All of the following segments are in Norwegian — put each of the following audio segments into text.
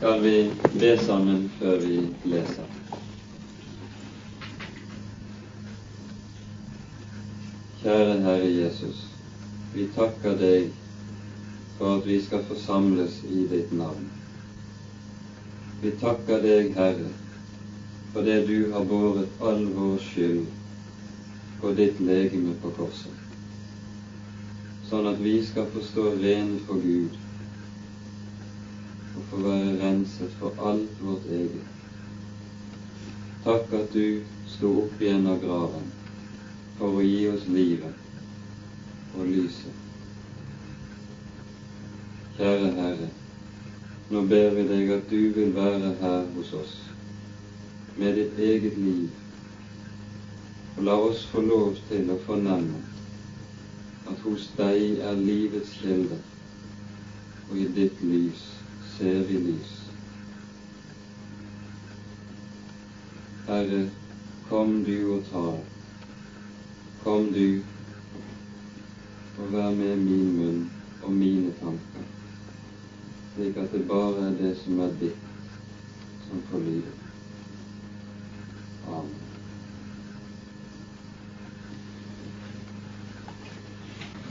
skal vi be sammen før vi leser. Kjære Herre Jesus, vi takker deg for at vi skal forsamles i ditt navn. Vi takker deg, Herre, for det du har båret all vår skyld på ditt legeme på korset, sånn at vi skal få stå rene for Gud få være renset for alt vårt eget. Takk at du sto opp igjen av graven for å gi oss livet og lyset. Kjære Herre, nå ber vi deg at du vil være her hos oss med ditt eget liv, og la oss få lov til å fornemme at hos deg er livets kilde, og i ditt lys ser vi lys. Herre, kom du og ta. Kom du og vær med min munn og mine tanker, slik at det bare er det som er ditt, som får lyde. Amen.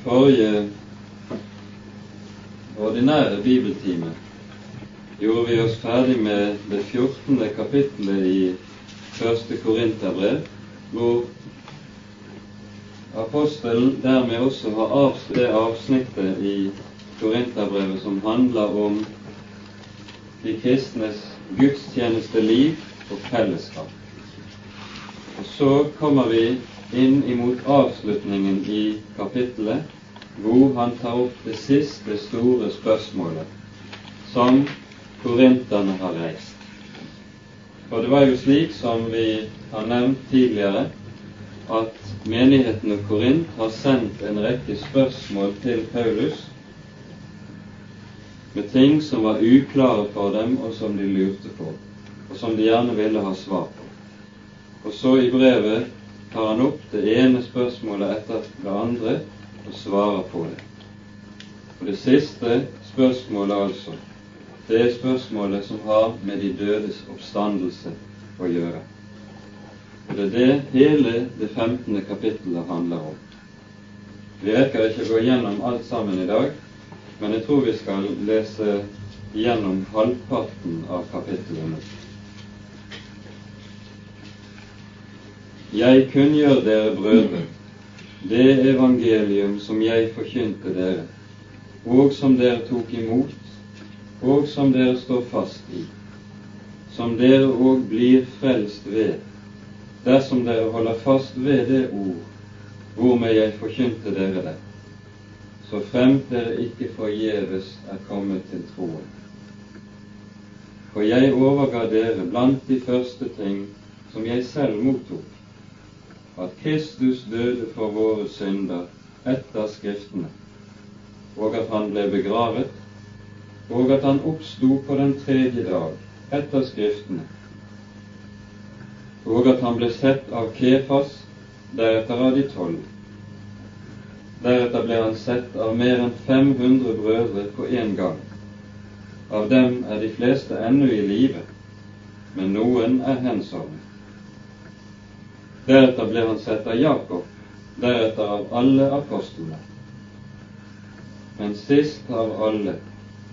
Forrige ordinære bibeltime gjorde vi oss ferdig med det 14. kapittelet i første Korinterbrev, hvor apostelen dermed også har avsluttet det avsnittet i Korinterbrevet som handler om de kristnes gudstjenesteliv og fellesskap. Og så kommer vi inn imot avslutningen i kapittelet, hvor han tar opp det siste store spørsmålet som korinterne har reist. For det var jo slik, som vi har nevnt tidligere, at menigheten og Korint har sendt en rekke spørsmål til Paulus med ting som var uklare for dem, og som de lurte på, og som de gjerne ville ha svar på. Og så i brevet tar han opp det ene spørsmålet etter det andre og svarer på det. Og det siste spørsmålet altså, det er spørsmålet som har med de dødes oppstandelse å gjøre. Og det er det hele det 15. kapittelet handler om. Vi rekker ikke å gå gjennom alt sammen i dag, men jeg tror vi skal lese gjennom halvparten av kapittelet nå. Jeg kunngjør dere brødre det evangelium som jeg forkynte dere, og som dere tok imot, og som dere står fast i, som dere òg blir frelst ved, dersom dere holder fast ved det ord hvormed jeg forkynte dere det, så fremt dere ikke forgjeves er kommet til troen. For jeg overga dere blant de første ting som jeg selv mottok, at Kristus døde for våre synder etter Skriftene, og at han ble begravet, og at han oppsto på den tredje dag etter Skriftene, og at han ble sett av Kefas, deretter av de tolv. Deretter ble han sett av mer enn 500 brødre på én gang. Av dem er de fleste ennå i live, men noen er hensovnet. Deretter ble han sett av Jakob, deretter av alle apostlene. Men sist av alle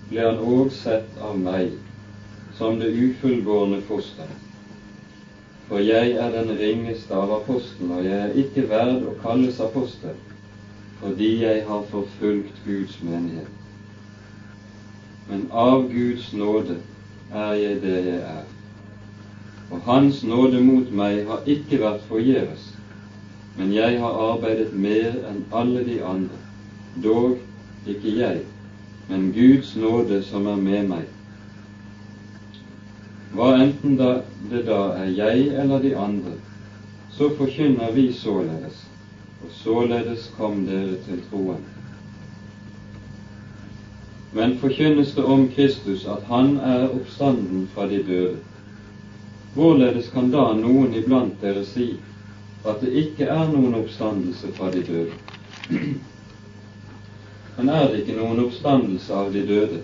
ble han òg sett av meg, som det ufullbårne foster. For jeg er den ringeste av apostlene, og jeg er ikke verd å kalles apostel, fordi jeg har forfulgt Guds menighet. Men av Guds nåde er jeg det jeg er og Hans nåde mot meg har ikke vært forgjeves, men jeg har arbeidet mer enn alle de andre, dog ikke jeg, men Guds nåde som er med meg. Hva enten det da er jeg eller de andre, så forkynner vi således, og således kom dere til troen. Men forkynnes det om Kristus at Han er oppstanden fra de døde, Hvorledes kan da noen iblant dere si at det ikke er noen oppstandelse fra de døde? Men er det ikke noen oppstandelse av de døde,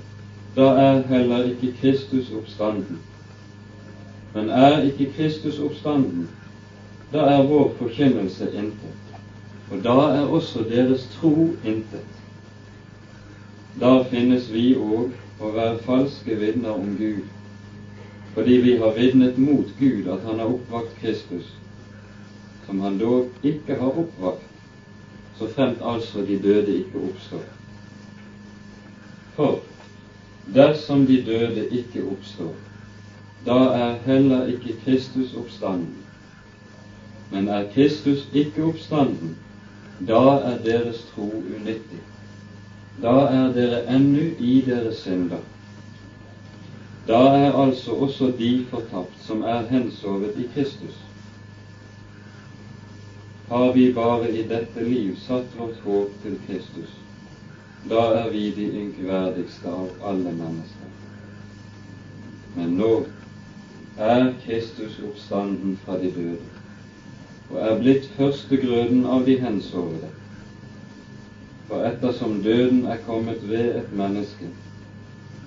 da er heller ikke Kristus oppstanden. Men er ikke Kristus oppstanden, da er vår forkynnelse intet. Og da er også deres tro intet. Da finnes vi òg å være falske vitner om Gud, fordi vi har vitnet mot Gud at Han har oppvakt Kristus, som Han dog ikke har oppvakt, så fremt altså de døde ikke oppstår. For dersom de døde ikke oppstår, da er heller ikke Kristus oppstanden. Men er Kristus ikke oppstanden, da er deres tro unyttig. Da er dere ennå i deres synder. Da er altså også de fortapt som er hensovet i Kristus. Har vi bare i dette liv satt vårt håp til Kristus, da er vi de ynkverdigste av alle mennesker. Men nå er Kristus oppstanden fra de døde og er blitt førstegrøden av de hensovne. For ettersom døden er kommet ved et menneske,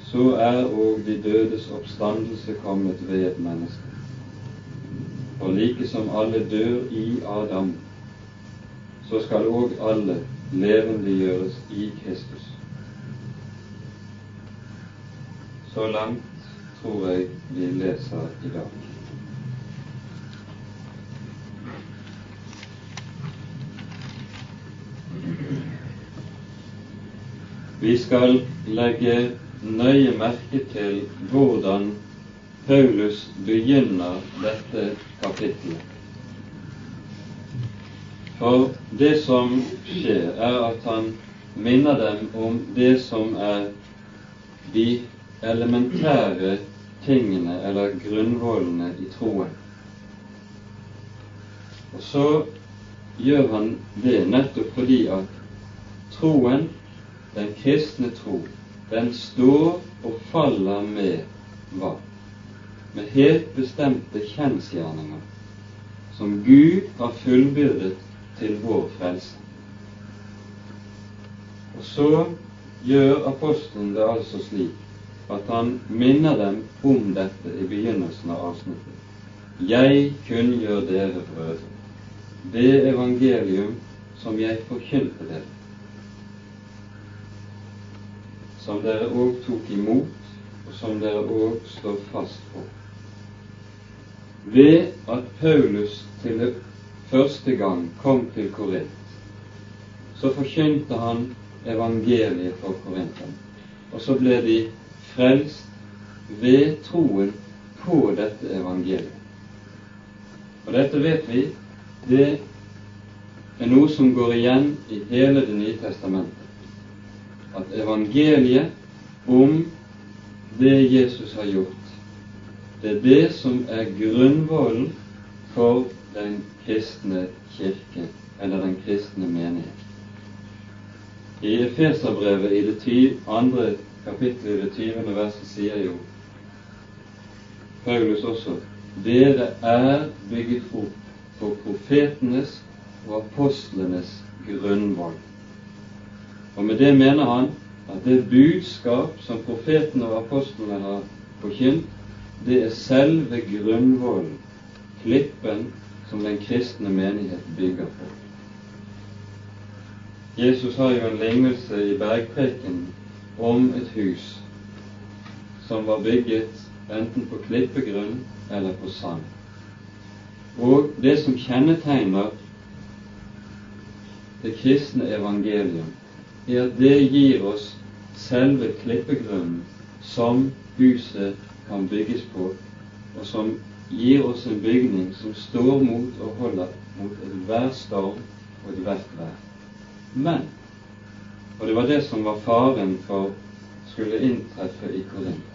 så er òg de dødes oppstandelse kommet ved et menneske. For like som alle dør i Adam, så skal òg alle levendegjøres i Kristus. Så langt tror jeg vi leser i dag. Vi skal legge nøye merke til hvordan Paulus begynner dette kapittelet. For det som skjer, er at han minner dem om det som er de elementære tingene eller grunnvollene i troen. Og så gjør han det nettopp fordi at troen den kristne tro, den står og faller med hva? Med helt bestemte kjensgjerninger som Gud har fullbyrdet til vår frelse. Og så gjør apostelen det altså slik at han minner dem om dette i begynnelsen av avsnittet. Jeg kunngjør dere, brødre, det evangelium som jeg forkynte dere som dere òg tok imot, og som dere òg står fast på. Ved at Paulus til det første gang kom til Korint, så forkynte han evangeliet for korinterne. Og så ble de frelst ved troen på dette evangeliet. Og dette vet vi, det er noe som går igjen i hele Det nye testamentet at evangeliet om det Jesus har gjort, det er det som er grunnvollen for den kristne kirke, eller den kristne menighet. I Efeserbrevet i det andre kapittelet i det tyvende verset sier jo Paulus også dere er bygget opp på profetenes og apostlenes grunnvoll. Og med det mener han at det budskap som profetene og apostlene har forkynt, det er selve grunnvollen, klippen, som den kristne menighet bygger på. Jesus har jo en lignelse i bergpreken om et hus som var bygget enten på klippegrunn eller på sand. Og det som kjennetegner det kristne evangelium, er at det gir oss selve klippegrunnen som huset kan bygges på, og som gir oss en bygning som står mot og holder mot enhver storm og ethvert vær. Men og det var det som var faren for skulle inntreffe i Korint.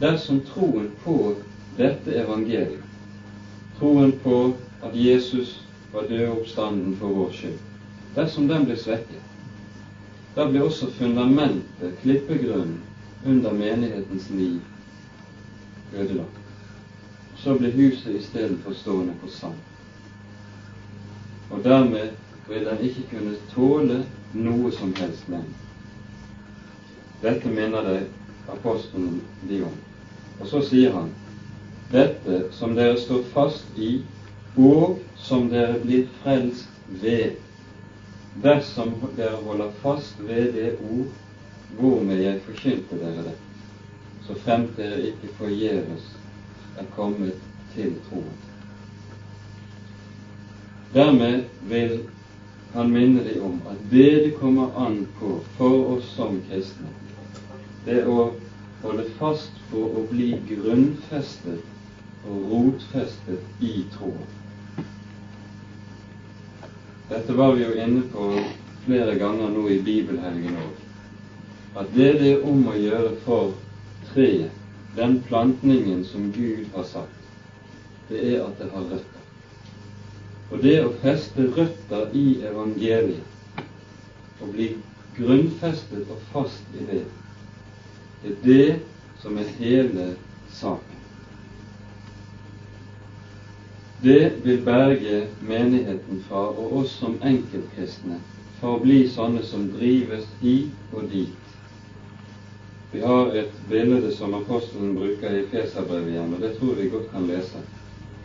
Dersom troen på dette evangeliet, troen på at Jesus var død oppstanden for vår skyld, dersom den ble svekket, da ble også fundamentet, klippegrunnen, under menighetens liv ødelagt. Så ble huset istedenfor stående på sand. Og dermed vil den ikke kunne tåle noe som helst lenger. Dette minner deg apostelen de om. Og så sier han dette som dere står fast i, og som dere blir frelst ved, dersom dere holder fast ved det ord hvormed jeg forkynte dere det, så fremt dere ikke forgjeves er kommet til troen. Dermed vil han minne dem om at det det kommer an på for oss som kristne, det å holde fast på å bli grunnfestet og rotfestet i troen. Dette var vi jo inne på flere ganger nå i bibelhelgen òg. At det det er om å gjøre for treet, den plantningen som Gud har sagt, det er at det har røtter. Og det å feste røtter i evangeliet, og bli grunnfestet og fast i det, det er det som er hele saken. Det vil berge menigheten fra, og oss som enkeltkristne, fra å bli sånne som drives i og dit. Vi har et bilde som apostelen bruker i Feserbrevet igjen, og det tror vi godt kan lese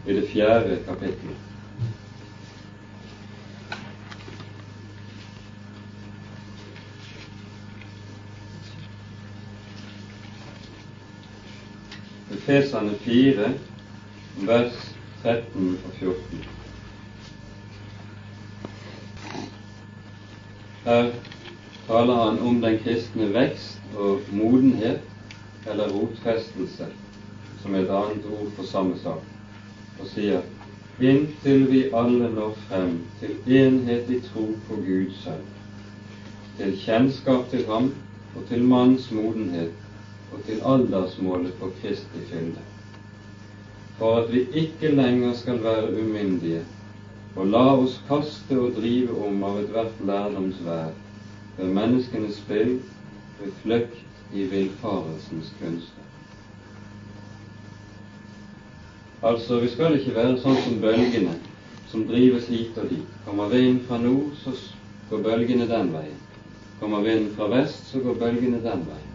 i det fjerde kapittelet. Efesane 4, vers 13 og 14. Her taler han om den kristne vekst og modenhet, eller rotfestelse, som er et annet ord for samme sak, og sier inntil vi alle når frem til enhet i tro på Gud selv, til kjennskap til Ham og til manns modenhet, og til aldersmålet for Kristi fylde. For at vi ikke lenger skal være umyndige og la oss kaste og drive om av ethvert lærdomsvær ved menneskenes spill, ved fløkt i villfarelsens kunster. Altså, vi skal ikke være sånn som bølgene, som drives hit og dit. Kommer vinden fra nord, så går bølgene den veien. Kommer vinden fra vest, så går bølgene den veien.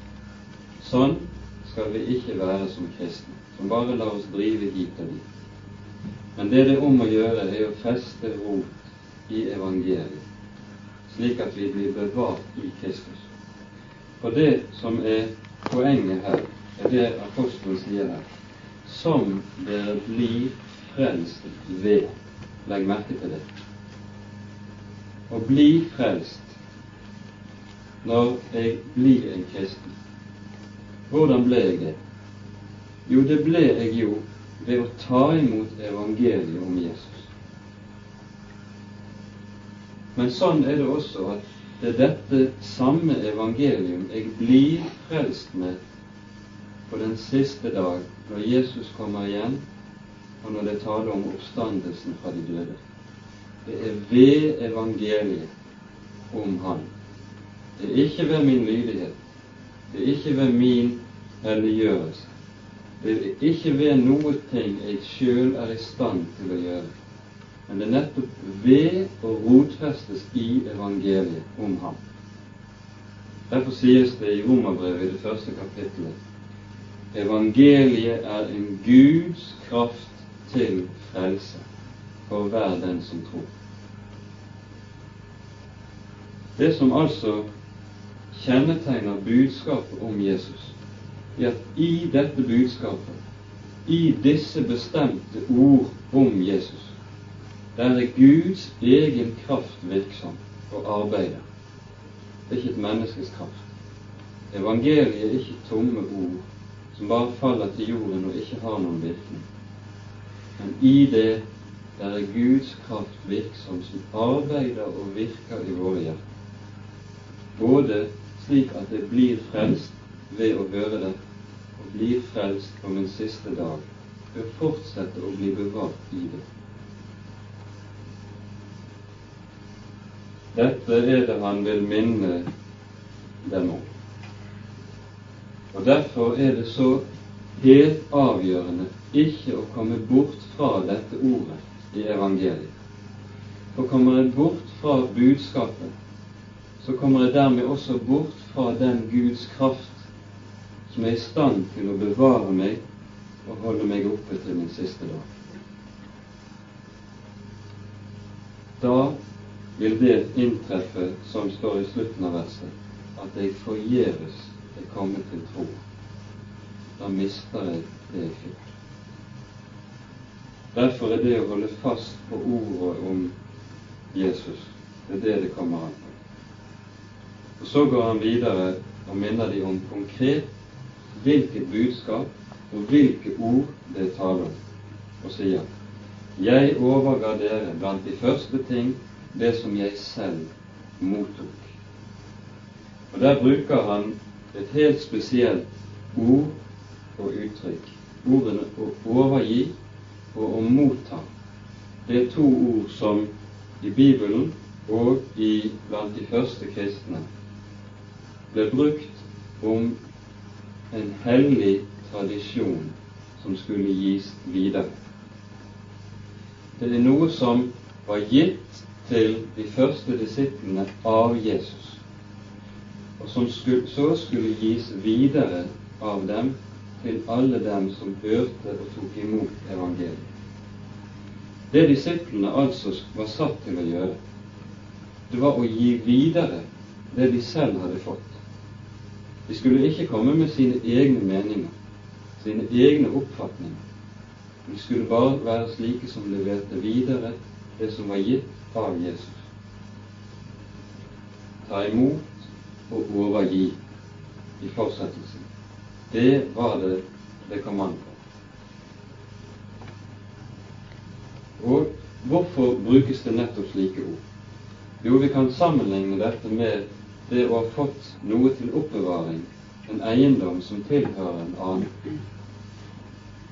Sånn skal vi ikke være som kristne, som bare lar oss drive hit og dit. Men det det er om å gjøre, er å feste rot i evangeliet, slik at vi blir bevart i Kristus. For det som er poenget her, er det apostelen sier her. Som dere blir frelst ved. Legg merke til det. Å bli frelst når jeg blir en kristen, hvordan ble jeg det? Jo, det ble jeg jo ved å ta imot evangeliet om Jesus. Men sånn er det også at det er dette samme evangelium jeg blir frelst med på den siste dag, når Jesus kommer igjen, og når det taler om oppstandelsen fra de døde. Det er ved evangeliet om Han. Det er ikke ved min lydighet, det er ikke ved min helliggjørelse. Det er ikke ved noe ting jeg sjøl er i stand til å gjøre. Men det er nettopp ved å rotfestes i evangeliet om ham. Derfor sies det i Romerbrevet i det første kapittelet evangeliet er en Guds kraft til frelse for hver den som tror. Det som altså kjennetegner budskapet om Jesus, er at i dette budskapet, i disse bestemte ord om Jesus, der er Guds egen kraft virksom og arbeider. Det er ikke et menneskes kraft. Evangeliet er ikke tomme ord som bare faller til jorden og ikke har noen virkning. Men i det der er Guds kraft virksom, som arbeider og virker i våre hjerter. Både slik at det blir frelst ved å høre det, og blir frelst på min siste dag ved å fortsette å bli bevart i det. Dette er det han vil minne dem om. Og Derfor er det så helt avgjørende ikke å komme bort fra dette ordet i evangeliet. For kommer en bort fra budskapet, så kommer jeg dermed også bort fra den Guds kraft, som er i stand til å bevare meg og holde meg oppe til min siste dag. Da vil det inntreffe som står i slutten av verset, at jeg forgjeves er kommet til tro. Da mister jeg det jeg fikk. Derfor er det å holde fast på ordet om Jesus, det er det det kommer an på. Og Så går han videre og minner de om konkret hvilket budskap og hvilke ord det er tale om, og sier Jeg overga dere blant de første ting det som jeg selv mottok. Og Der bruker han et helt spesielt ord og uttrykk. Ordene å overgi og å motta. Det er to ord som i Bibelen og i blant de første kristne ble brukt om en hellig tradisjon som skulle gis videre. Det er noe som var gitt til de første disiplene av Jesus, og som skulle, så skulle gis videre av dem til alle dem som hørte og tok imot evangeliet. Det disiplene altså var satt til å gjøre, det var å gi videre det de selv hadde fått. De skulle ikke komme med sine egne meninger, sine egne oppfatninger. De skulle bare være slike som leverte videre det som var gitt av Jesus. Ta imot og overgi i fortsettelsen. Det var det det kom an på. Og hvorfor brukes det nettopp slike ord? Jo, vi kan sammenligne dette med det å ha fått noe til oppbevaring, en eiendom som tilhører en annen.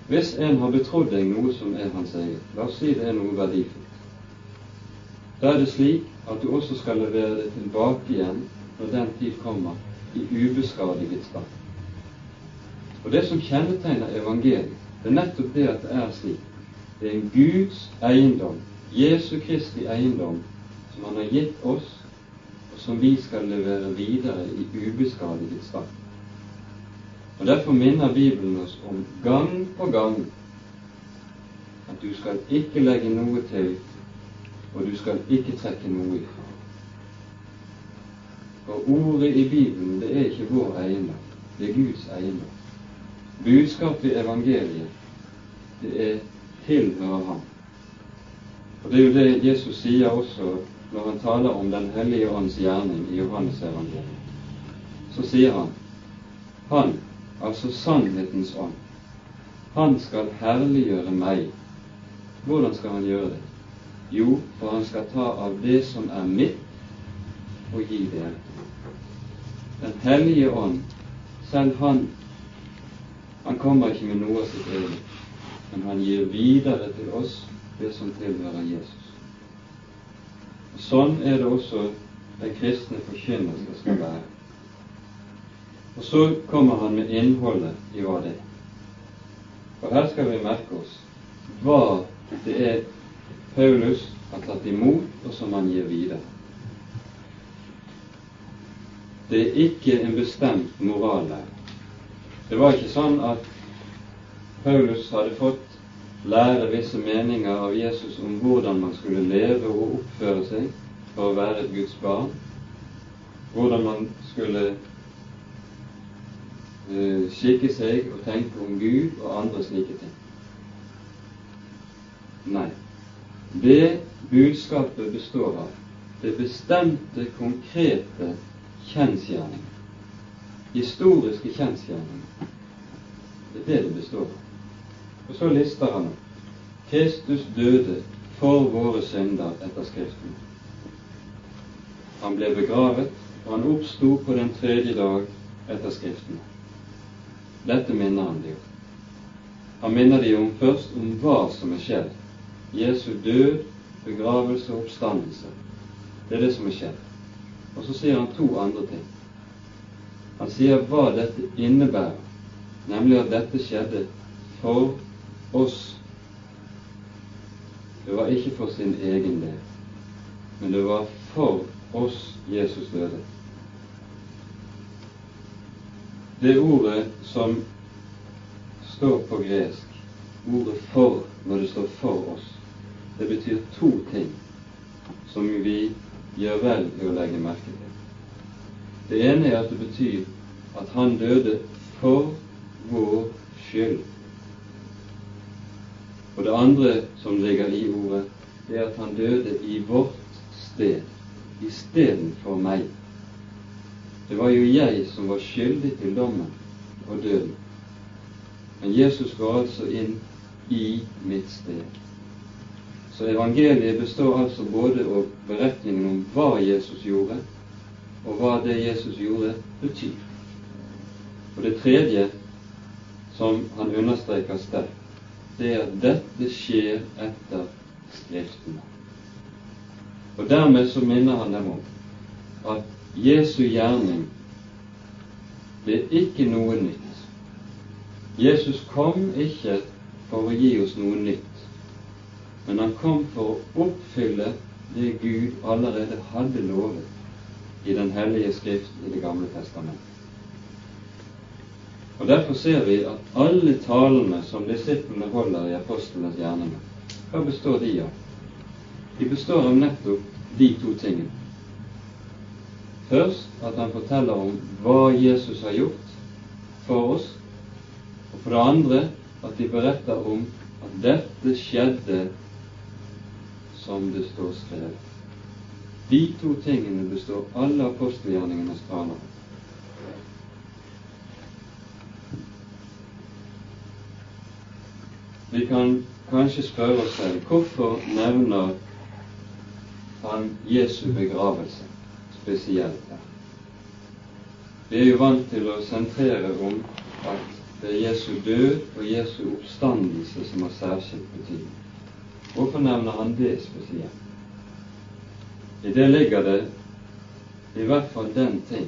Hvis en har betrodd deg noe som er hans eget, la oss si det er noe verdifullt, da er det slik at du også skal levere det tilbake igjen når den tid kommer, i ubeskadiget stand. Og Det som kjennetegner evangeliet, det er nettopp det at det er slik. Det er en Guds eiendom, Jesu Kristi eiendom, som Han har gitt oss og som vi skal levere videre i ubeskadiget stand. Og Derfor minner Bibelen oss om gang på gang at du skal ikke legge noe til, og du skal ikke trekke noe ifra. For ordet i Bibelen, det er ikke vår eiendom, det er Guds eiendom. Budskapet i evangeliet, det er tilhører Ham. Og Det er jo det Jesus sier også når han taler om Den hellige ånds gjerning i Johannes evangeliet, så sier han han, altså sannhetens ånd, han skal herliggjøre meg. Hvordan skal han gjøre det? Jo, for han skal ta av det som er mitt, og gi dere. Den hellige ånd, selv han, han kommer ikke med noe av sitt eget, men han gir videre til oss det som tilhører Jesus. Og Sånn er det også den kristne forkynnelse skal være. Og så kommer han med innholdet i hva det er. Og her skal vi merke oss hva det er Paulus har tatt imot, og som han gir videre. Det er ikke en bestemt morallære. Det var ikke sånn at Paulus hadde fått lære visse meninger av Jesus om hvordan man skulle leve og oppføre seg for å være et Guds barn, hvordan man skulle uh, skikke seg og tenke om Gud og andre slike ting. Nei. Det budskapet består av det bestemte, konkrete kjensgjerninger. Historiske kjensgjerninger. Det er det det består av. Og så lister han opp. Kristus døde for våre synder etter Skriften. Han ble begravet, og han oppsto på den tredje dag etter Skriften. Dette minner han de om. Han minner de om først om hva som er skjedd. Jesu død, begravelse og oppstandelse. Det er det som er skjedd. Og så sier han to andre ting. Han sier hva dette innebærer, nemlig at dette skjedde for oss. Det var ikke for sin egen del, men det var for oss Jesus døde. Det ordet som står på gresk, ordet 'for', når det står 'for oss, det betyr to ting som vi gjør vel i å legge merke til. Det ene er at det betyr at han døde for vår skyld. Og det andre som ligger i ordet, det er at han døde i vårt sted, istedenfor meg. Det var jo jeg som var skyldig til dommen og døden. Men Jesus går altså inn i mitt sted. Så evangeliet består altså både av beretningen om hva Jesus gjorde, og hva det Jesus gjorde, betyr. Og det tredje som han understreker sterkt, det er at dette skjer etter Skriftene. Og dermed så minner han dem om at Jesu gjerning det er ikke noe nytt. Jesus kom ikke for å gi oss noe nytt, men han kom for å oppfylle det Gud allerede hadde lovet i Den hellige Skrift i Det gamle testamentet. Og Derfor ser vi at alle talene som disiplene holder i apostlenes gjerninger, hva består de av? De består av nettopp de to tingene. Først at han forteller om hva Jesus har gjort for oss, og for det andre at de beretter om at dette skjedde som det står skrevet. De to tingene består alle apostelgjerningenes taler. Vi kan kanskje spørre oss selv hvorfor nevner han Jesu begravelse spesielt her? Vi er jo vant til å sentrere om at det er Jesu død og Jesu oppstandelse som har særskilt betydning. Hvorfor nevner han det spesielt? I det ligger det i hvert fall den ting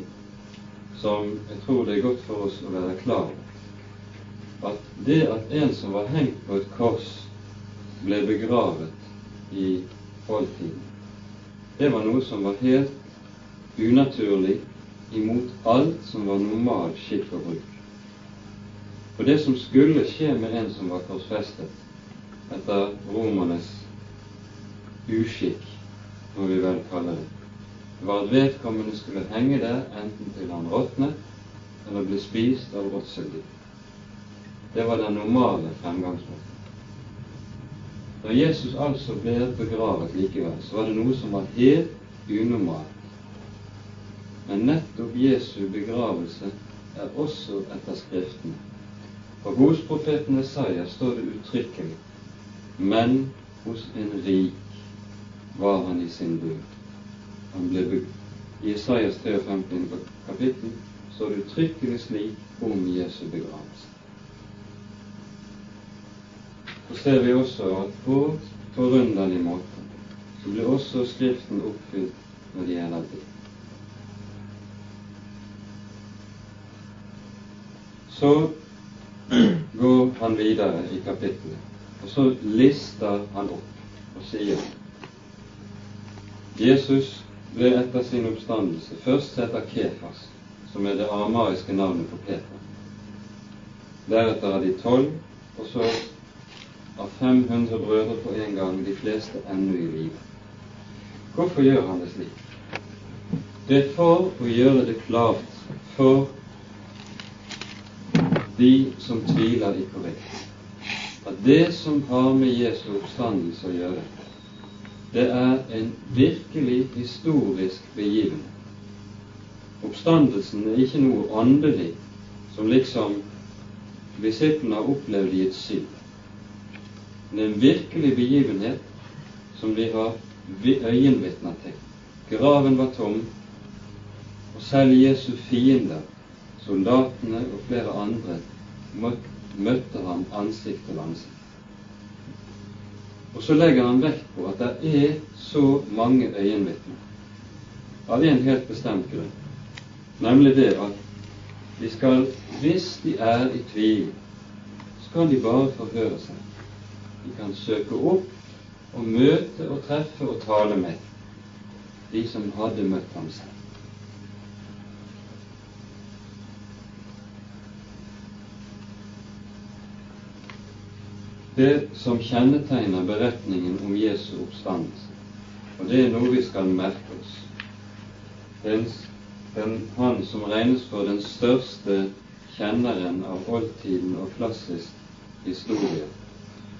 som jeg tror det er godt for oss å være klar over at det at en som var hengt på et kors, ble begravet i oldtiden, det var noe som var helt unaturlig imot alt som var normal skikk og bruk. For det som skulle skje med en som var korsfestet etter romernes uskikk, må vi vel kalle det, var at vedkommende skulle henge der enten til han råtnet eller ble spist av råtseldyr. Det var den normale fremgangsmåten. Når Jesus altså ble begravet likevel, så var det noe som var helt unormalt. Men nettopp Jesu begravelse er også etter Skriftene. For hos profeten Isaiah står det uttrykkelig men hos en rik var han i sin død. Han ble I Isaias 53. kapittel står det uttrykkelig slik om Jesu begravelse så ser vi også at på forunderlig måte så blir også Skriften oppfylt når det gjelder det. Så går han videre i kapittelet, og så lister han opp og sier Jesus ble etter sin oppstandelse først sett av Kefas, som er det amariske navnet på Peter. Deretter av de tolv, og så av 500 brødre på en gang, de fleste ennå i live. Hvorfor gjør han det slik? Det er for å gjøre det klart for de som tviler i korrekt, at det som har med Jesu oppstandelse å gjøre, det er en virkelig historisk begivenhet. Oppstandelsen er ikke noe åndelig som liksom disiplene har opplevd i et syn. Er en virkelig begivenhet som vi har øyenvitner til. Graven var tom, og selv Jesu fiender, soldatene og flere andre, møtte ham ansikt til ansikt. Og så legger han vekt på at det er så mange øyenvitner av en helt bestemt grunn, nemlig det at de skal, hvis de er i tvil, kan de bare forhøre seg de kan søke opp og møte og treffe og tale med de som hadde møtt ham selv. Det som kjennetegner beretningen om Jesu oppstandelse. Og det er noe vi skal merke oss. Den, den, han som regnes for den største kjenneren av oldtiden og klassisk historie,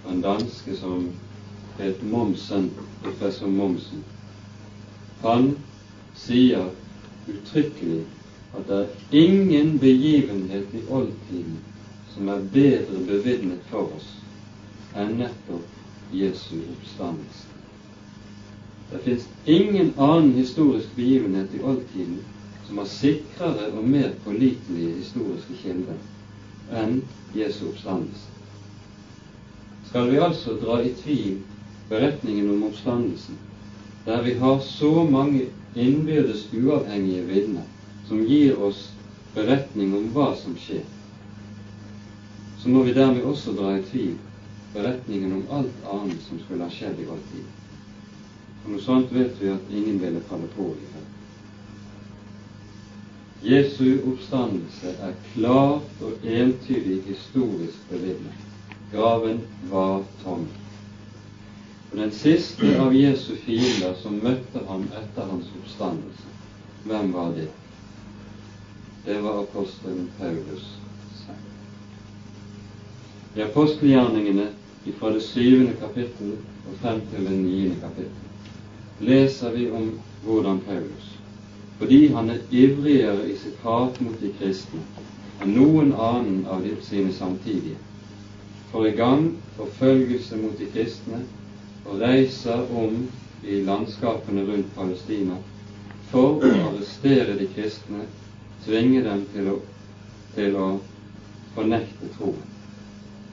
en danske som het Momsen, professor Momsen, han sier uttrykkelig at det er ingen begivenhet i oldtiden som er bedre bevitnet for oss enn nettopp Jesu oppstandelse. Det fins ingen annen historisk begivenhet i oldtiden som har sikrere og mer pålitelige historiske kilder enn Jesu oppstandelse. Skal vi altså dra i tvil beretningen om oppstandelsen, der vi har så mange innbyrdes uavhengige vitner som gir oss beretning om hva som skjer, så må vi dermed også dra i tvil beretningen om alt annet som skulle ha skjedd i vår tid. For noe sånt vet vi at ingen ville falle på i det. Jesu oppstandelse er klart og entydig historisk bevitnet. Graven var tom. Og den siste av Jesu fiender som møtte ham etter hans oppstandelse, hvem var det? Det var apostelen Paulus selv. I apostelgjerningene fra det syvende kapittel og frem til det niende kapittel leser vi om hvordan Paulus, fordi han er ivrigere i sitt hat mot de kristne enn noen annen av de sine samtidige, får i gang forfølgelse mot de kristne og reiser om i landskapene rundt Palestina for å arrestere de kristne, tvinge dem til å, til å fornekte troen,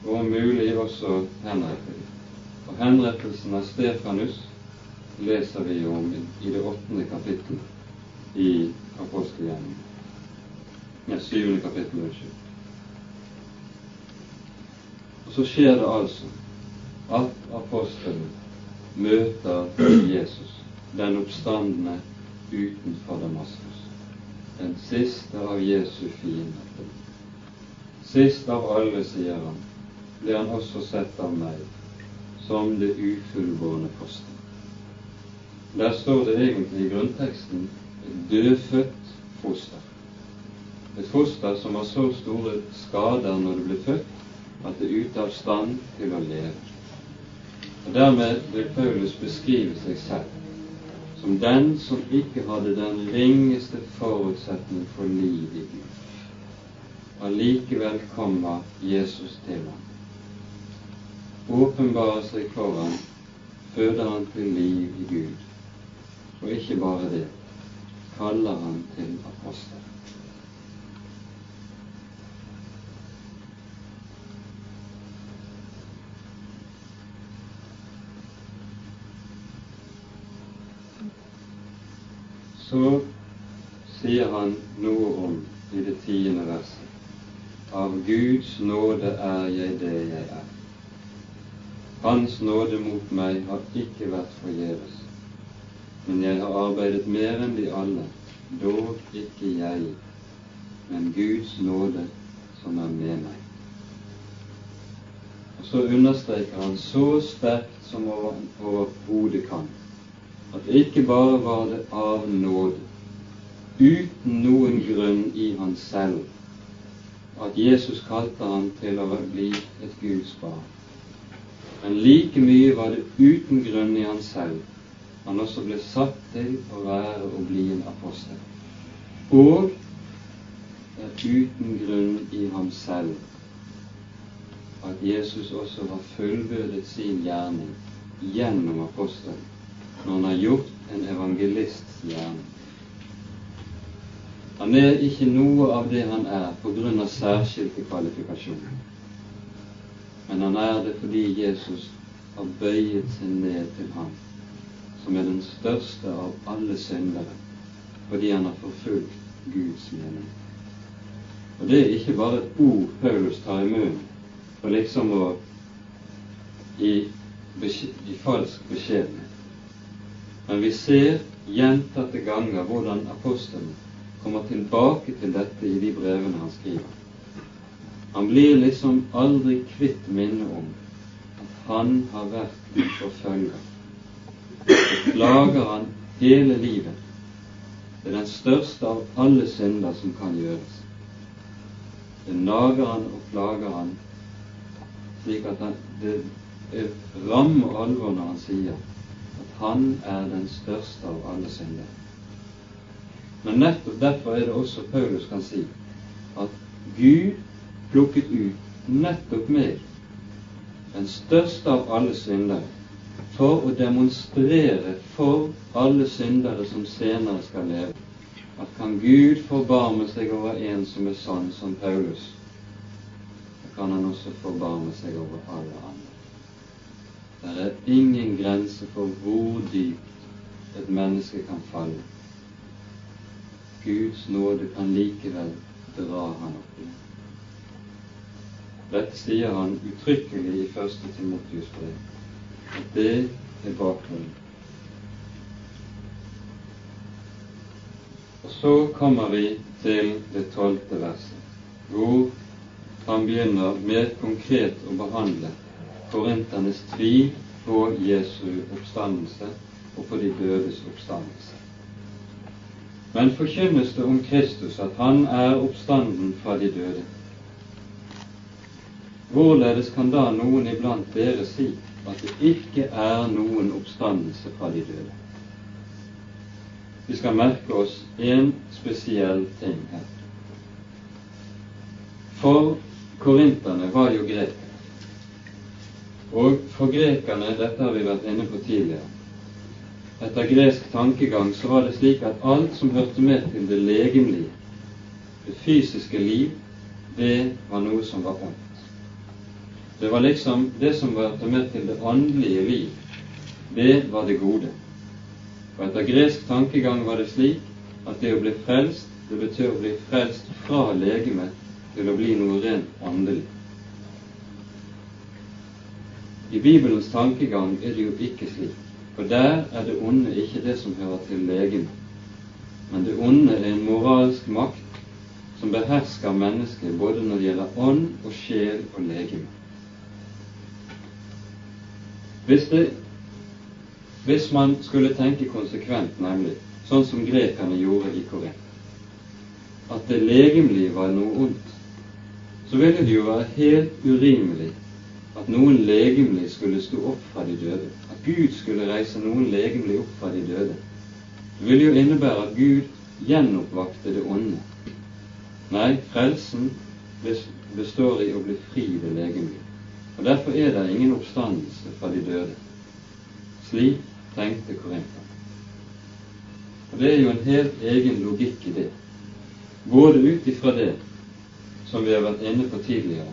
og om mulig også henrette. Og henrettelsen av Stefanus leser vi om i det åttende kapittel i apostelgjerningen. Ja, syvende kapittel, unnskyld. Og så skjer det altså at apostelen møter Jesus, den oppstandende utenfor Damaskus. Den siste av Jesu fiender. Sist av alle, sier han, ble han også sett av meg som det ufullbårne foster. Der står det egentlig i grunnteksten et dødfødt foster. Et foster som har så store skader når det blir født at det er ute av stand til å leve. Og Dermed vil Paulus beskrive seg selv som den som ikke hadde den ringeste forutsetning for liv i Gud. Allikevel kommer Jesus til ham. Åpenbarer seg for ham, føder han til liv i Gud. Og ikke bare det, kaller han til apostel. så sier han noe om i det tiende verset Av Guds nåde er jeg det jeg er. Hans nåde mot meg har ikke vært forgjeves, men jeg har arbeidet mer enn de alle, dog ikke jeg, men Guds nåde som er med meg. Og Så understreker han så sterkt som overhodet kan at ikke bare var det av nåde, uten noen grunn i han selv, at Jesus kalte ham til å bli et Guds barn. Men like mye var det uten grunn i han selv han også ble satt til å være og bli en apostel. Og det er uten grunn i ham selv at Jesus også har fullbyrdet sin gjerning gjennom apostelen når han har gjort en evangelists gjerning. Han er ikke noe av det han er på grunn av særskilte kvalifikasjoner. Men han er det fordi Jesus har bøyet seg ned til ham, som er den største av alle syndere, fordi han har forfulgt Guds mening. Og det er ikke bare et ord Paulus tar i munnen for liksom å i, gi falsk beskjedenhet. Men vi ser gjentatte ganger hvordan apostelen kommer tilbake til dette i de brevene han skriver. Han blir liksom aldri kvitt minnet om at han har vært en forfølger. Plager han hele livet. Det er den største av alle synder som kan gjøres. Det nager han og plager han, slik at han, det er alvor når han sier at han er den største av alle synder. Men nettopp derfor er det også Paulus kan si at Gud plukket ut nettopp meg, den største av alle syndere, for å demonstrere for alle syndere som senere skal leve, at kan Gud forbarme seg over en som er sånn som Paulus, så kan han også forbarme seg over alle andre. Det er ingen grense for hvor dypt et menneske kan falle. Guds nåde kan likevel dra han opp igjen. Dette sier han uttrykkelig i første Timotius brev. Det er bakgrunnen. Og så kommer vi til det tolvte verset, hvor han begynner med konkret å behandle korinternes tvil på Jesu oppstandelse og på de dødes oppstandelse. Men forkynnes det om Kristus at han er oppstanden fra de døde, hvorledes kan da noen iblant dere si at det ikke er noen oppstandelse fra de døde? Vi skal merke oss en spesiell ting her. For korinterne var jo grekere. Og for grekerne, dette har vi vært inne på tidligere, etter gresk tankegang så var det slik at alt som hørte med til det legemlige, det fysiske liv, det var noe som var ondt. Det var liksom det som hørte med til det åndelige liv, det var det gode. Og etter gresk tankegang var det slik at det å bli frelst, det betyr å bli frelst fra legemet til å bli noe rent åndelig. I Bibelens tankegang er det jo ikke slik. For der er det onde ikke det som hører til legeme, men det onde er en moralsk makt som behersker mennesket både når det gjelder ånd og sjel og legeme. Hvis, det, hvis man skulle tenke konsekvent, nemlig sånn som grekerne gjorde i Korint, at det legemlige var noe ondt, så ville det jo være helt urimelig at noen legemlig skulle stå opp fra de døde, at Gud skulle reise noen legemlig opp fra de døde. Det ville jo innebære at Gud gjenoppvakte det onde. Nei, frelsen består i å bli fri ved legemlig. Og Derfor er det ingen oppstandelse fra de døde. Slik tenkte korinterne. Og Det er jo en helt egen logikk i det, både ut ifra det som vi har vært inne på tidligere,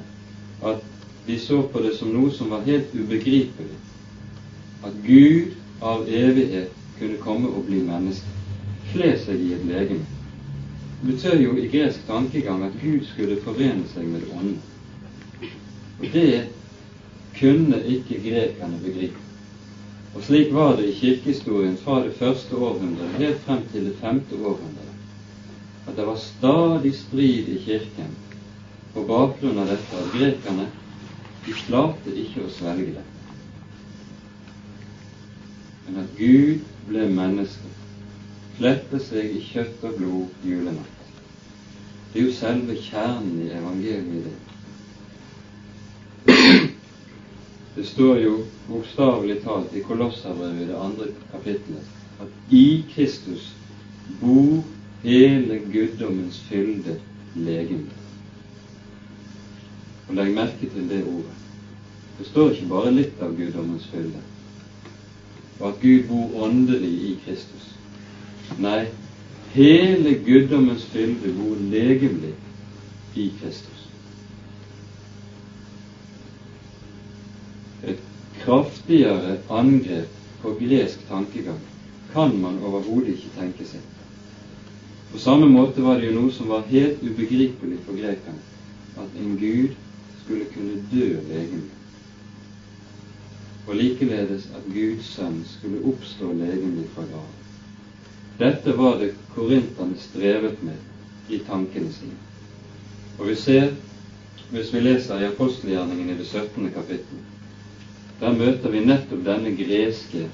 at vi så på det som noe som var helt ubegripelig. At Gud av evighet kunne komme og bli menneske, kle seg i et legeme. Det betyr jo i gresk tankegang at Gud skulle forene seg med det ånden. Og det kunne ikke grekerne begripe. Og slik var det i kirkehistorien fra det første århundret helt frem til det femte århundret. At det var stadig strid i Kirken på bakgrunn av dette at grekerne de klarte ikke å svelge det. Men at Gud ble menneske, kledde seg i kjøtt og blod julenatt. Det er jo selve kjernen i evangeliet. Det Det står jo bokstavelig talt i Kolosserbrevet det andre kapittelet at i Kristus bor hele guddommens fylde legeme. Og legg merke til det ordet. Det står ikke bare litt av guddommens fylde, og at Gud bor åndelig i Kristus. Nei, hele guddommens fylde bor legemlig i Kristus. Kraftigere angrep på gresk tankegang kan man overhodet ikke tenke seg. På samme måte var det jo noe som var helt ubegripelig for grekerne, at en gud skulle kunne dø legemlig. Og likeledes at Guds sønn skulle oppstå legemlig fra graven. Dette var det korinterne strevet med i tankene sine. Og vi ser, hvis vi leser i apostelgjerningen i det 17. kapittel, der møter vi nettopp denne greske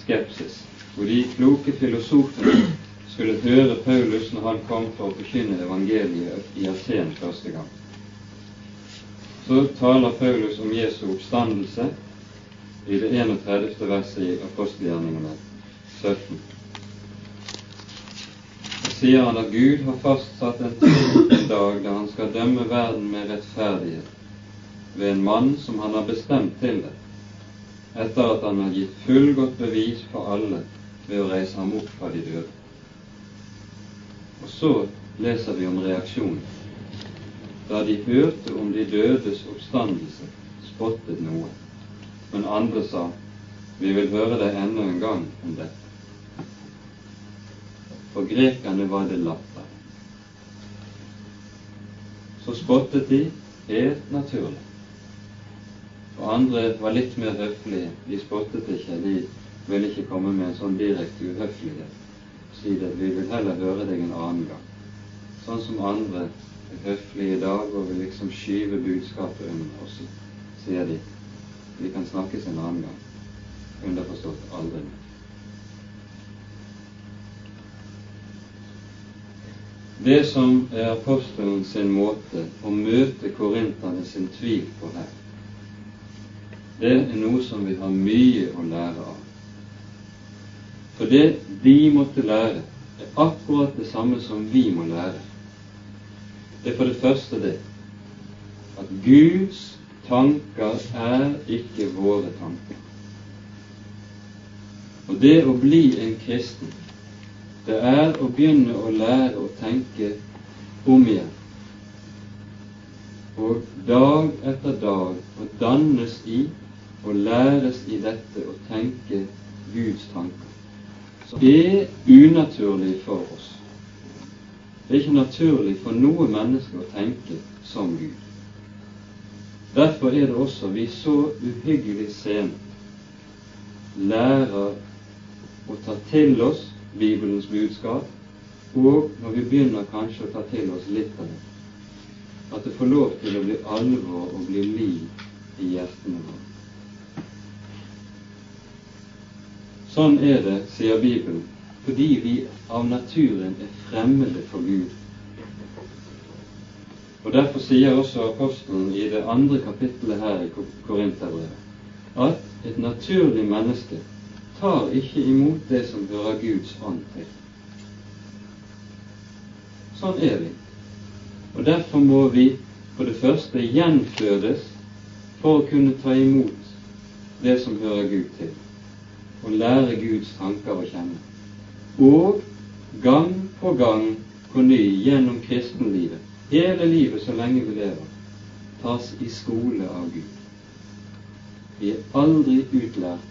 skepsis, hvor de kloke filosofene skulle høre Paulus når han kom for å forkynne evangeliet i Aten første gang. Så taler Paulus om Jesu oppstandelse i det 31. verset i apostelgjerningene 17. Så sier han at Gud har fastsatt en, en dag da han skal dømme verden med rettferdighet ved en mann som han har bestemt til det, etter at han har gitt fullgodt bevis for alle ved å reise ham opp fra de døde. Og så leser vi om reaksjonen. Da de hørte om de dødes oppstandelse, spottet noe. Men andre sa, vi vil høre deg enda en gang om dette. For grekerne var det latter. Så spottet de helt naturlig. Og andre var litt mer høflige. De spottet ikke. De ville ikke komme med en sånn direkte uhøflighet. Si det, vi vil heller høre deg en annen gang. Sånn som andre er høflige i dag og vil liksom skyve budskapet under oss, sier de. Vi kan snakkes en annen gang. Underforstått aldri mer. Det som er apostelen sin måte å møte korinterne sin tvil på her, det er noe som vi har mye å lære av. For det de måtte lære, er akkurat det samme som vi må lære. Det er for det første det at Guds tanker er ikke våre tanker. Og det å bli en kristen, det er å begynne å lære å tenke om igjen. Og dag etter dag å dannes i og læres i dette å tenke Guds tanker, som er unaturlig for oss. Det er ikke naturlig for noe menneske å tenke som Gud. Derfor er det også vi så uhyggelig sent lærer å ta til oss Bibelens budskap, og når vi begynner kanskje å ta til oss litt av det, at det får lov til å bli alvor og bli liv i hjertene våre. Sånn er det, sier Bibelen, fordi vi av naturen er fremmede for Gud. Og Derfor sier også apostelen i det andre kapittelet her i Korinterbrevet at et naturlig menneske tar ikke imot det som hører Guds ånd til. Sånn er vi. Og Derfor må vi for det første gjenfødes for å kunne ta imot det som hører Gud til og lære Guds tanker å kjenne. Og gang på gang på ny gjennom kristenlivet, hele livet så lenge vi lever, tas i skole av Gud. Vi er aldri utlært.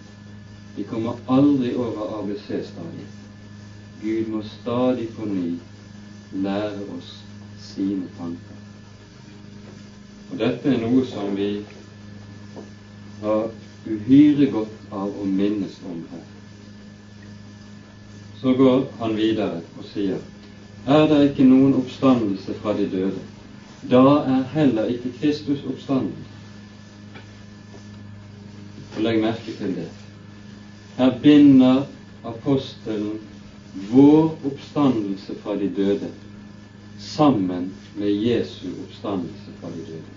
Vi kommer aldri over ABC-stadiet. Gud må stadig på ny lære oss sine tanker. Og dette er noe som vi har uhyre godt av å minnes om her. Så går han videre og sier er det ikke noen oppstandelse fra de døde, da er heller ikke Kristus oppstanden. Og legg merke til det. Her binder apostelen vår oppstandelse fra de døde sammen med Jesu oppstandelse fra de døde.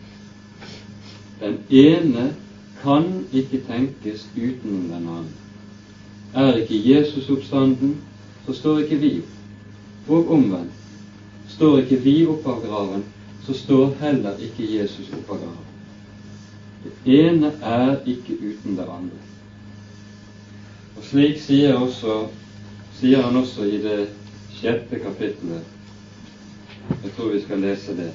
Den ene kan ikke tenkes utenom den annen. Er ikke Jesus oppstanden, så står ikke vi opp. Og omvendt. Står ikke vi opp av graven, så står heller ikke Jesus opp av graven. Det ene er ikke uten det andre. Og slik sier, også, sier han også i det sjette kapittelet. Jeg tror vi skal lese det.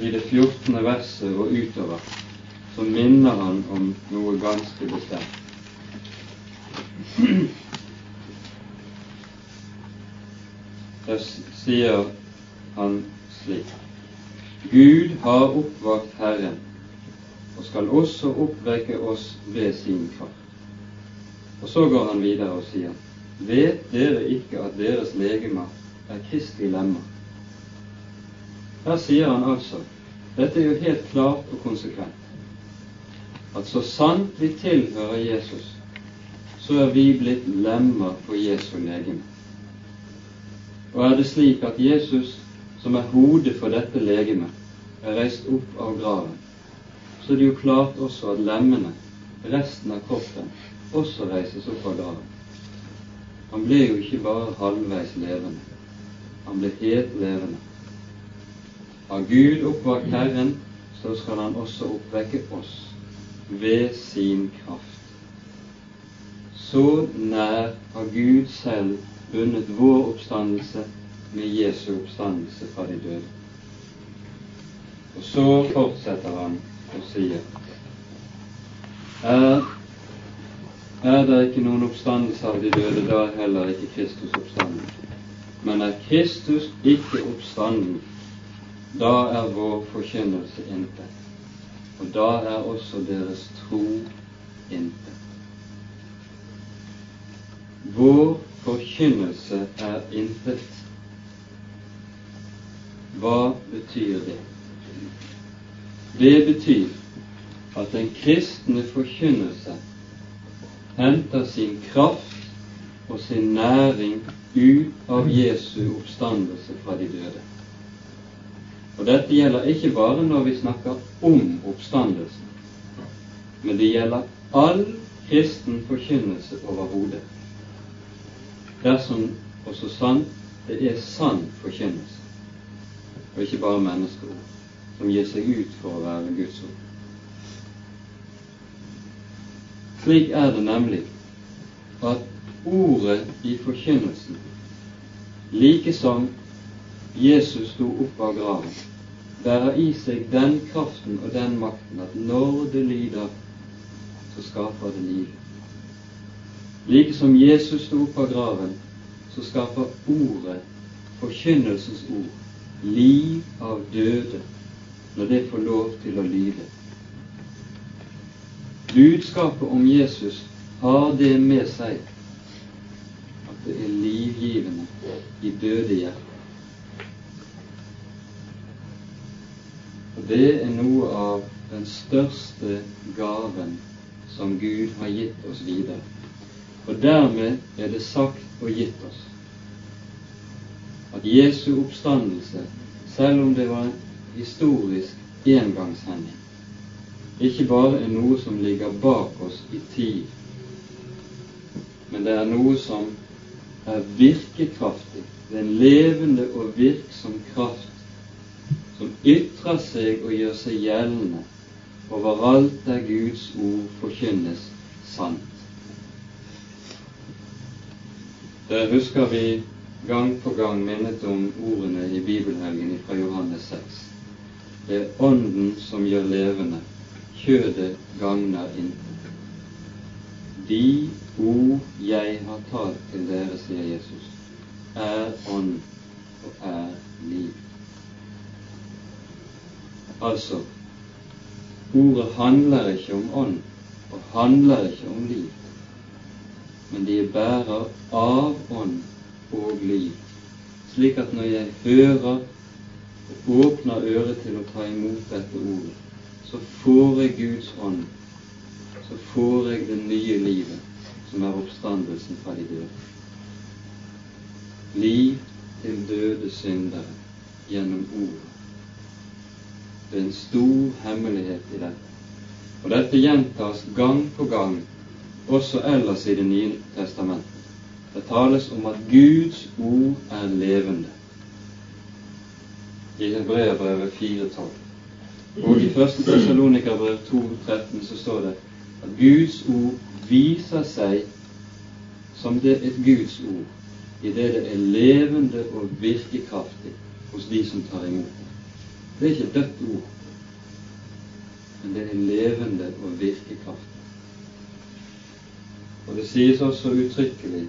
I det fjortende verset og utover så minner han om noe ganske bestemt. Der sier han slik Gud har oppvakt Herren og skal også oppvekke oss ved sin kraft. Og så går han videre og sier Vet dere ikke at deres legemer er Kristi lemmer? Her sier han altså Dette er jo helt klart og konsekvent. At så sant vi tilhører Jesus, så er vi blitt lemmer på Jesu legeme. Og er det slik at Jesus, som er hodet for dette legemet, er reist opp av graven, så er det jo klart også at lemmene, resten av kroppen, også reises opp av graven. Han ble jo ikke bare halvveis levende, han ble helt levende. Har Gud oppvakt Herren, så skal han også oppvekke oss ved sin kraft. Så nær har Gud selv bundet vår oppstandelse med Jesu oppstandelse fra de døde. Og så fortsetter han og sier er, er det ikke noen oppstandelse av de døde, da er heller ikke Kristus oppstanden. Men er Kristus ikke oppstanden, da er vår forkynnelse intet. Og da er også deres tro intet. Vår forkynnelse er intet. Hva betyr det? Det betyr at den kristne forkynnelse henter sin kraft og sin næring ut av Jesu oppstandelse fra de døde. Og dette gjelder ikke bare når vi snakker om oppstandelsen, men det gjelder all kristen forkynnelse overhodet. Dersom også sant det er sann forkynnelse, og ikke bare menneskeord som gir seg ut for å være Guds ord. Slik er det nemlig at ordet i forkynnelsen, like som Jesus sto opp av graven, bærer i seg den kraften og den makten at når det lyder, så skaper det liv. Like som Jesus sto opp av graven, så skaper ordet, forkynnelsens ord, liv av døde når det får lov til å lyde. Budskapet om Jesus har det med seg at det er livgivende i døde hjerter. Det er noe av den største gaven som Gud har gitt oss videre. Og dermed er det sagt og gitt oss at Jesu oppstandelse, selv om det var en historisk engangshending. Ikke bare er noe som ligger bak oss i tid, men det er noe som er virkekraftig. Det er en levende og virksom kraft som ytrer seg og gjør seg gjeldende overalt der Guds ord forkynnes sant. Det husker vi gang på gang minnet om ordene i bibelhelgen fra Johannes 6. Det er Ånden som gjør levende, kjødet gagner intet. De ord jeg har talt til dere, sier Jesus, er ånd og er liv. Altså, ordet handler ikke om ånd og handler ikke om liv, men de er bærer av ånd og liv, slik at når jeg hører og åpner øret til å ta imot dette ordet, så får jeg Guds ånd, så får jeg det nye livet, som er oppstandelsen fra de døde. Liv til døde syndere gjennom ordet. Det er en stor hemmelighet i dette. Og dette gjentas gang på gang også ellers i Det nye testamentet. Det tales om at Guds ord er levende i Hebreabrevet 4,12. Og i 1. Tessalonikerbrev 2,13 så står det at Guds ord viser seg som det et Guds ord i det det er levende og virkekraftig hos de som tar imot det. Er ikke et dødt ord, men det er levende og virkekraftig. Og det sies også uttrykkelig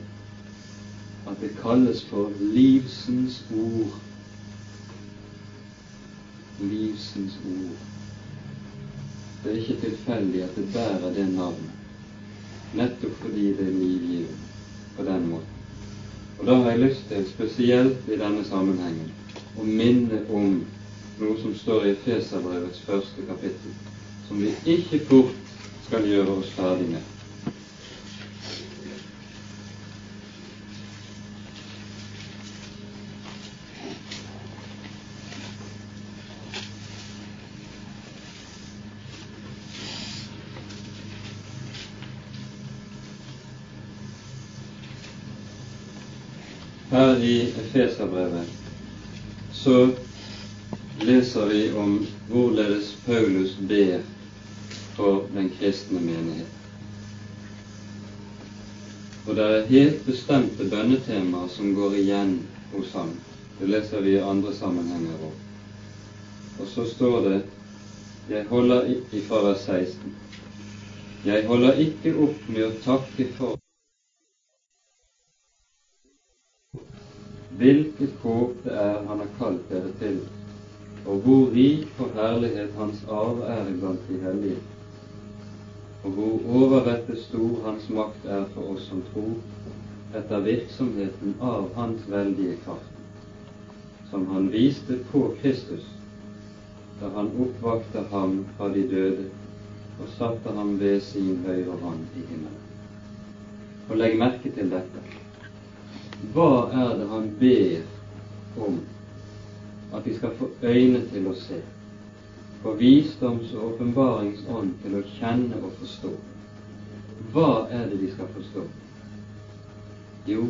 at det kalles for livsens ord livsens ord. Det er ikke tilfeldig at det bærer det navnet, nettopp fordi det er livgivende på den måten. Og Da har jeg lyst til, spesielt i denne sammenhengen, å minne om noe som står i Feserbrevets første kapittel, som vi ikke fort skal gjøre oss ferdig med. Her i Efeserbrevet så leser vi om hvorledes Paulus ber for den kristne menighet. Og det er helt bestemte bønnetemaer som går igjen hos ham. Det leser vi i andre sammenhenger òg. Og så står det jeg holder i fra vers 16. Jeg holder ikke opp med å takke for hvilket håp det er Han har kalt dere til, og hvor rik for herlighet Hans arv er iblant de hellige, og hvor overrettet stor Hans makt er for oss som tror, etter virksomheten av Hans veldige kraft, som Han viste på Kristus da Han oppvakte ham fra de døde og satte ham ved sin høyre hånd i himmelen. Og legg merke til dette. Hva er det han ber om at de skal få øyne til å se, få visdoms- og åpenbaringsånd til å kjenne og forstå? Hva er det de skal forstå? Jo,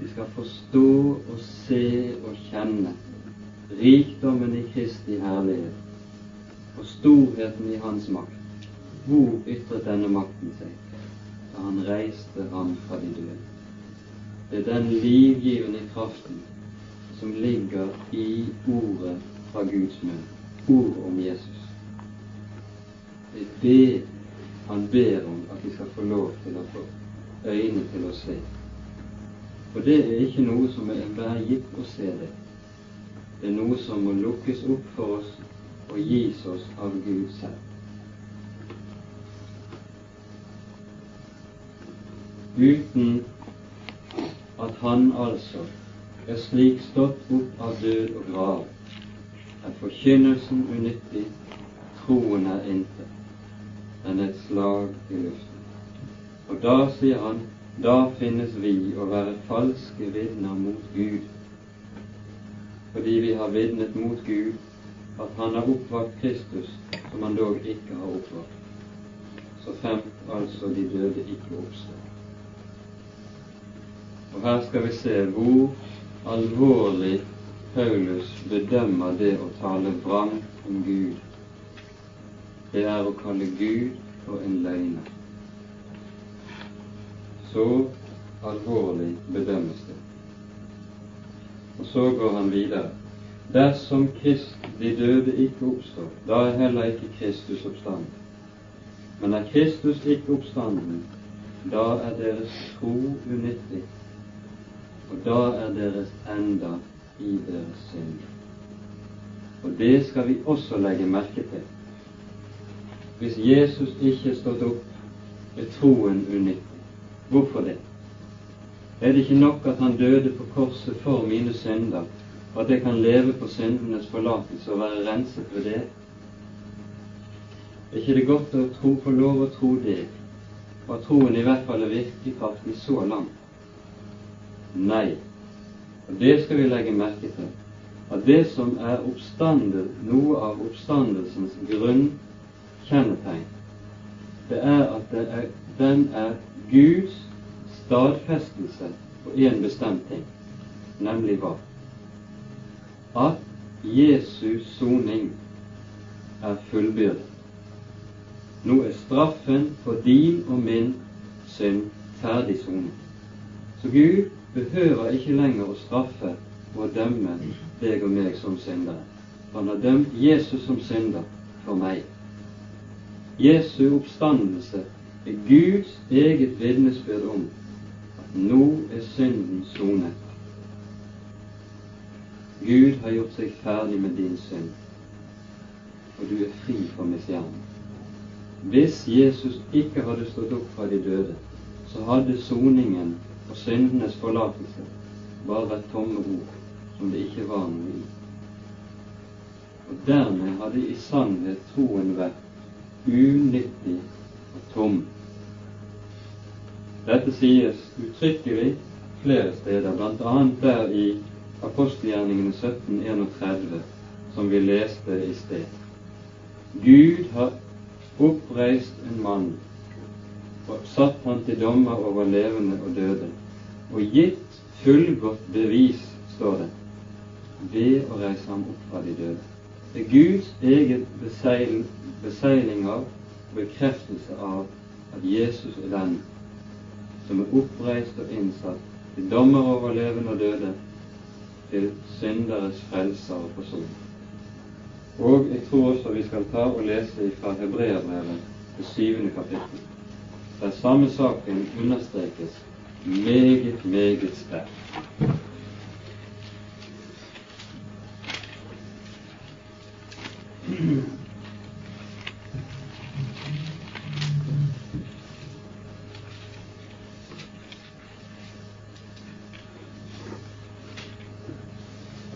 de skal forstå og se og kjenne rikdommen i Kristi herlighet og storheten i Hans makt. Hvor ytret denne makten seg da Han reiste ham fra de døde? Det er den livgivende kraften som ligger i ordet fra Guds munn, ordet om Jesus. Det er det han ber om at vi skal få lov til å få øyne til å se. For det er ikke noe som er enhver gitt å se det. Det er noe som må lukkes opp for oss og gis oss av Gud selv. Uten at han altså er slik stått opp av død og grav, er forkynnelsen unyttig, troen er intet, er et slag i luften. Og da, sier han, da finnes vi å være falske vitner mot Gud, fordi vi har vitnet mot Gud at Han har oppvakt Kristus, som Han dog ikke har oppvakt, så fremt altså de døde ikke oppstår. Og her skal vi se hvor alvorlig Paulus bedømmer det å tale vrangt om Gud. Det er å kalle Gud for en løgner. Så alvorlig bedømmes det. Og så går han videre. Dersom Krist, de døde ikke oppstår, da er heller ikke Kristus oppstanden. Men er Kristus ikke oppstanden, da er deres tro unyttig, og da er deres enda i deres synd. Og det skal vi også legge merke til. Hvis Jesus ikke stått opp, er troen unyttig. Hvorfor det? Er det ikke nok at han døde på korset for mine synder, og at jeg kan leve på syndenes forlatelse og være renset ved det? Er ikke det godt å tro, få lov å tro det, og at troen i hvert fall er virkekraftig så langt? Nei. Og det skal vi legge merke til. At det som er oppstandet, noe av oppstandelsens grunnkjennetegn, det er at det er, den er Guds stadfestelse på en bestemt ting, nemlig hva? At Jesus soning er fullbyrdet. Nå er straffen for din og min synd ferdig sonet. Så Gud behøver ikke lenger å straffe og dømme deg og meg som syndere. Han har dømt Jesus som synder for meg. Jesu oppstandelse er Guds eget vitnesbyrd om at nå er synden sonet. Gud har gjort seg ferdig med din synd, og du er fri for misgjerning. Hvis Jesus ikke hadde stått opp fra de døde, så hadde soningen og syndenes forlatelse bare tomme ord som det ikke var noe i. Og dermed hadde i sannhet troen vært unyttig og tom. Dette sies uttrykkelig flere steder, bl.a. der i apostelgjerningene 1731, som vi leste i sted. Gud har oppreist en mann og satt han til dommer over levende og døde, og gitt fullgodt bevis, står det, ved å reise ham opp fra de døde. Det er Guds beseil, beseiling av, og bekreftelse av, at Jesus er den som er oppreist og innsatt til dommer over levende og døde, til synderes frelser og forsoning. Og jeg tror også vi skal ta og lese fra Hebreabrevet, det syvende kapittel, der samme saken understrekes meget, meget sterkt.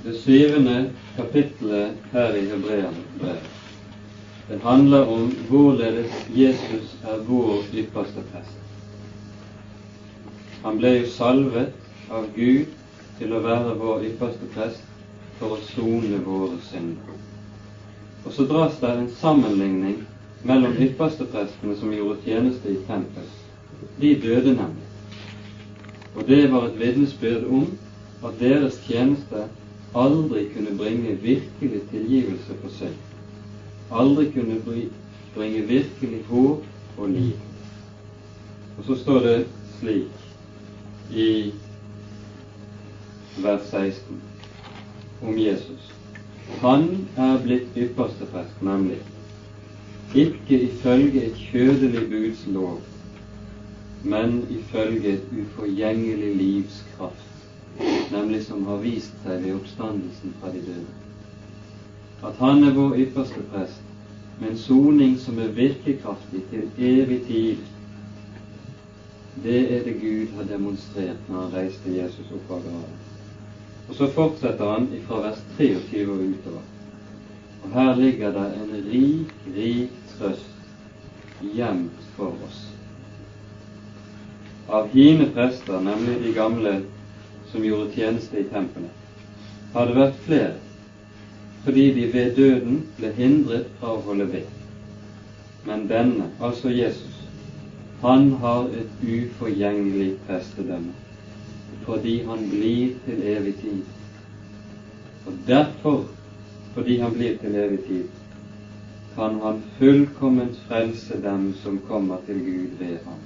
Det syvende kapittelet her i Hebreabrevet handler om hvorledes Jesus er vår ypperste prest. Han ble jo salvet av Gud til å være vår ypperste prest for å sone våre synder. Og så dras det en sammenligning mellom yppersteprestene som gjorde tjeneste i tempelet. De døde nemlig. Og det var et vitnesbyrd om at deres tjeneste aldri kunne bringe virkelig tilgivelse for synd. Aldri kunne bringe virkelig håp og liv. Og så står det slik i vers 16 om Jesus. Han er blitt ypperste prest, nemlig ikke ifølge et kjødelig buds lov, men ifølge et uforgjengelig livs kraft, nemlig som har vist seg ved oppstandelsen fra de døde. At han er vår ypperste prest, med en soning som er virkekraftig til evig tid, det er det Gud har demonstrert når han reiste Jesus opp av graven. Og så fortsetter han fra vers 23 og utover. Og her ligger det en rik, rik trøst gjemt for oss. Av hine prester, nemlig de gamle som gjorde tjeneste i tempelet, har det vært flere, fordi de ved døden ble hindret fra å holde ved. Men denne, altså Jesus, han har et uforgjengelig prestedømme fordi han blir til evig tid. Og derfor, fordi han blir til evig tid, kan han fullkomment frelse dem som kommer til Gud ved ham,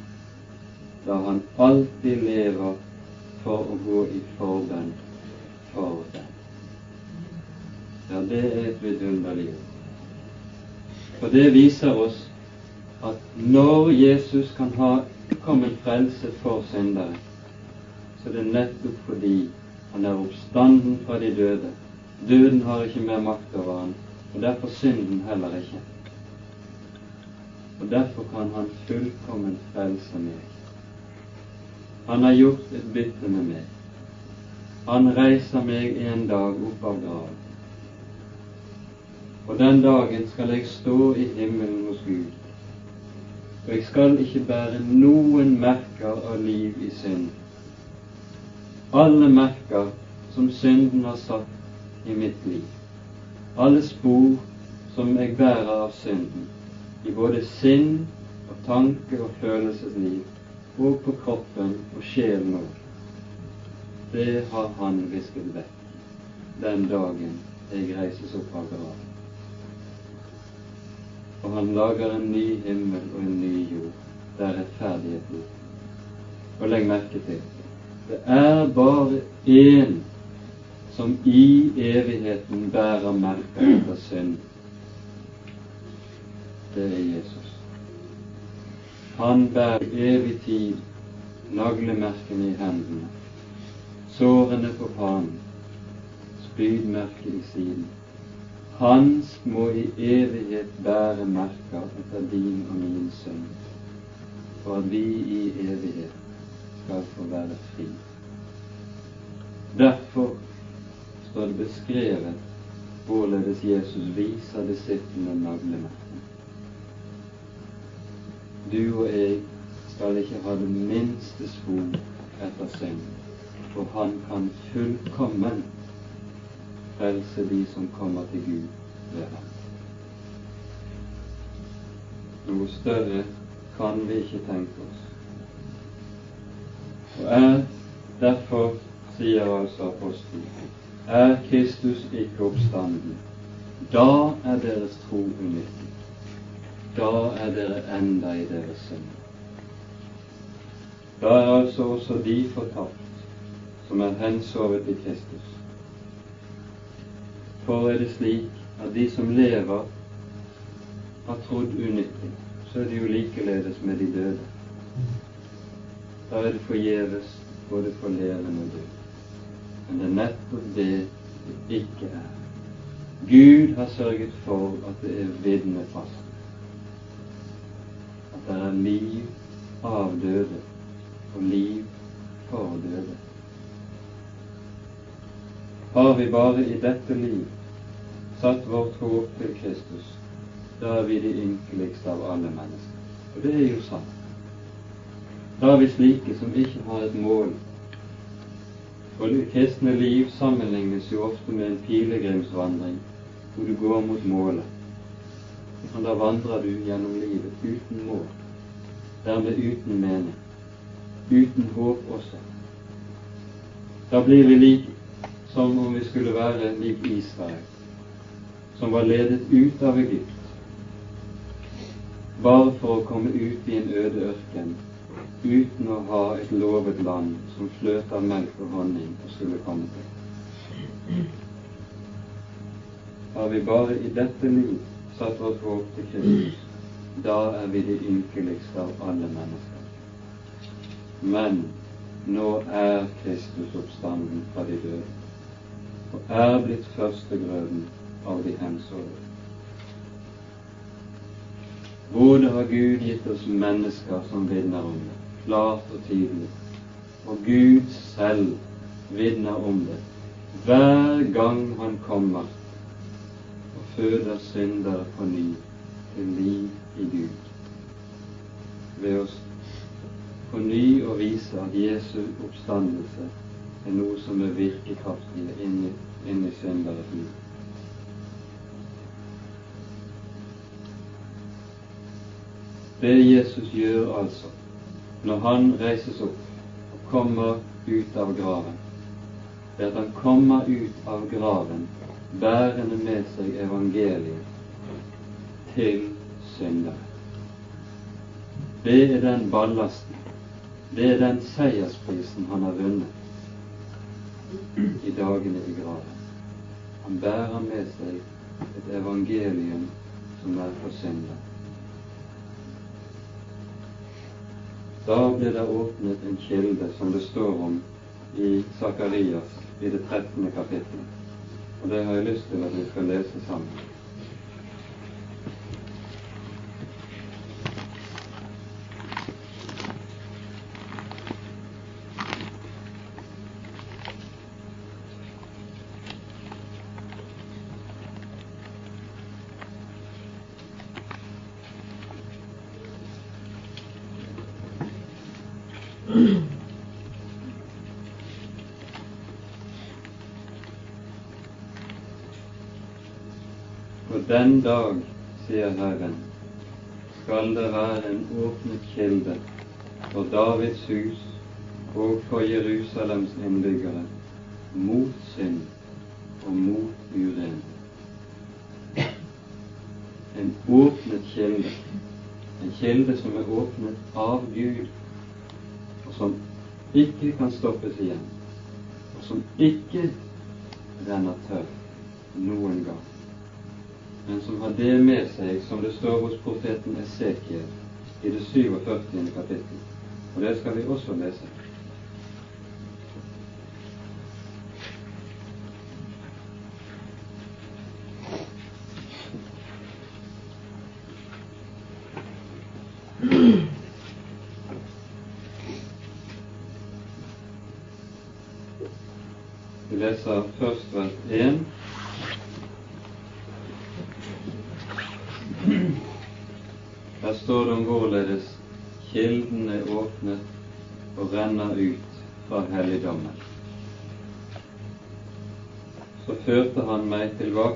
da han alltid lever for å gå i forbønn for dem. Ja, det er et vidunderlig ord. For det viser oss at når Jesus kan ha kommet frelse for syndere, så det er nettopp fordi han er oppstanden fra de døde. Døden har ikke mer makt over han, og derfor synden heller ikke. Og derfor kan han fullkomment frelse meg. Han har gjort et bytte med meg. Han reiser meg en dag opp av graven. Og den dagen skal jeg stå i himmelen hos Gud. Og jeg skal ikke bære noen merker av liv i synd alle merker som synden har satt i mitt liv, alle spor som jeg bærer av synden, i både sinn og tanke og følelsesliv, og på kroppen og sjelen òg. Det har Han visket vekk den dagen jeg reises opp av graven. Og han lager en ny himmel og en ny jord, der rettferdighet bor. Og legg merke til det er bare én som i evigheten bærer merker etter synd. Det er Jesus. Han bærer evig tid naglemerkene i hendene, sårene på panen, spydmerket i siden. Hans må i evighet bære merker etter din og min synd, for at vi i evighet skal få være fri. Derfor står det beskrevet hvorledes Jesus viser disiplene naglemerkene. du og jeg skal ikke ha det minste spor etter synd, for han kan fullkommen frelse de som kommer til Gud ved ham. Noe større kan vi ikke tenke oss. Og er derfor, sier altså apostelen, er Kristus ikke oppstanden, da er deres tro unyttig. Da er dere enda i deres synd. Da er altså også de fortapt som er hensovet i Kristus. For er det slik at de som lever, har trodd unyttig, så er det jo likeledes med de døde. Da er det forgjeves både for levende og død. Men det er nettopp det det ikke er. Gud har sørget for at det er vitnefast. At det er liv av døde og liv for døde. Har vi bare i dette liv satt vårt håp til Kristus, da er vi de ynkeligste av alle mennesker. Og det er jo sant. Da er vi slike som ikke har et mål. For det kristne liv sammenlignes jo ofte med en pilegrimsvandring hvor du går mot målet. Og da vandrer du gjennom livet uten mål, dermed uten mening, uten håp også. Da blir vi like som om vi skulle være lik Israel, som var ledet ut av Egypt bare for å komme ut i en øde ørken uten å ha et lovet land som fløt av melk og honning og skulle komme til. Har vi bare i dette liv satt vårt håp til Kristus, da er vi de ynkeligste av alle mennesker. Men nå er Kristus oppstanden fra de døde og er blitt førstegrøden av de hensovne. Både har Gud gitt oss mennesker som vitner om det, klart og tydelig, og Gud selv vitner om det hver gang Han kommer og føder syndere på ny til liv i Gud. Ved oss på ny å vise at Jesu oppstandelse er noe som er virkekraftig inni, inni synderes liv. Det Jesus gjør altså når han reises opp og kommer ut av graven, det er at han kommer ut av graven bærende med seg evangeliet til syndere. Det er den ballasten, det er den seiersprisen han har vunnet i dagene i graven. Han bærer med seg et evangelium som er for syndere. Da ble det åpnet en kilde som det står om i Sakarias i det 13. kapittelet. Og det har jeg lyst til at vi skal lese sammen. Dag, sier Herren, skal det være en åpnet kilde for Davids hus og for Jerusalems innbyggere mot synd og mot uren. En åpnet kilde, en kilde som er åpnet av Gud, og som ikke kan stoppes igjen, og som ikke renner tørr noen gang men som har det med seg som det står hos profeten Esekiel i det 47. kapittel. Og det skal vi også lese.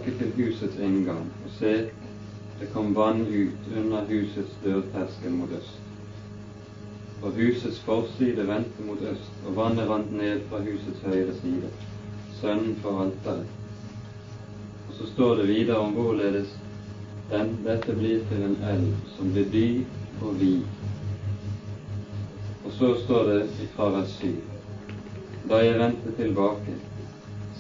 Tilbake til husets inngang, og se, det kom vann ut under husets dørterskel mot øst. Og husets forside vendte mot øst, og vannet rant ned fra husets høyre side, sønnen for alteret. Og så står det videre om hvorledes den, dette blir til en elv som blir dyp og vid. Og så står det fra vers 7. Da jeg vendte tilbake,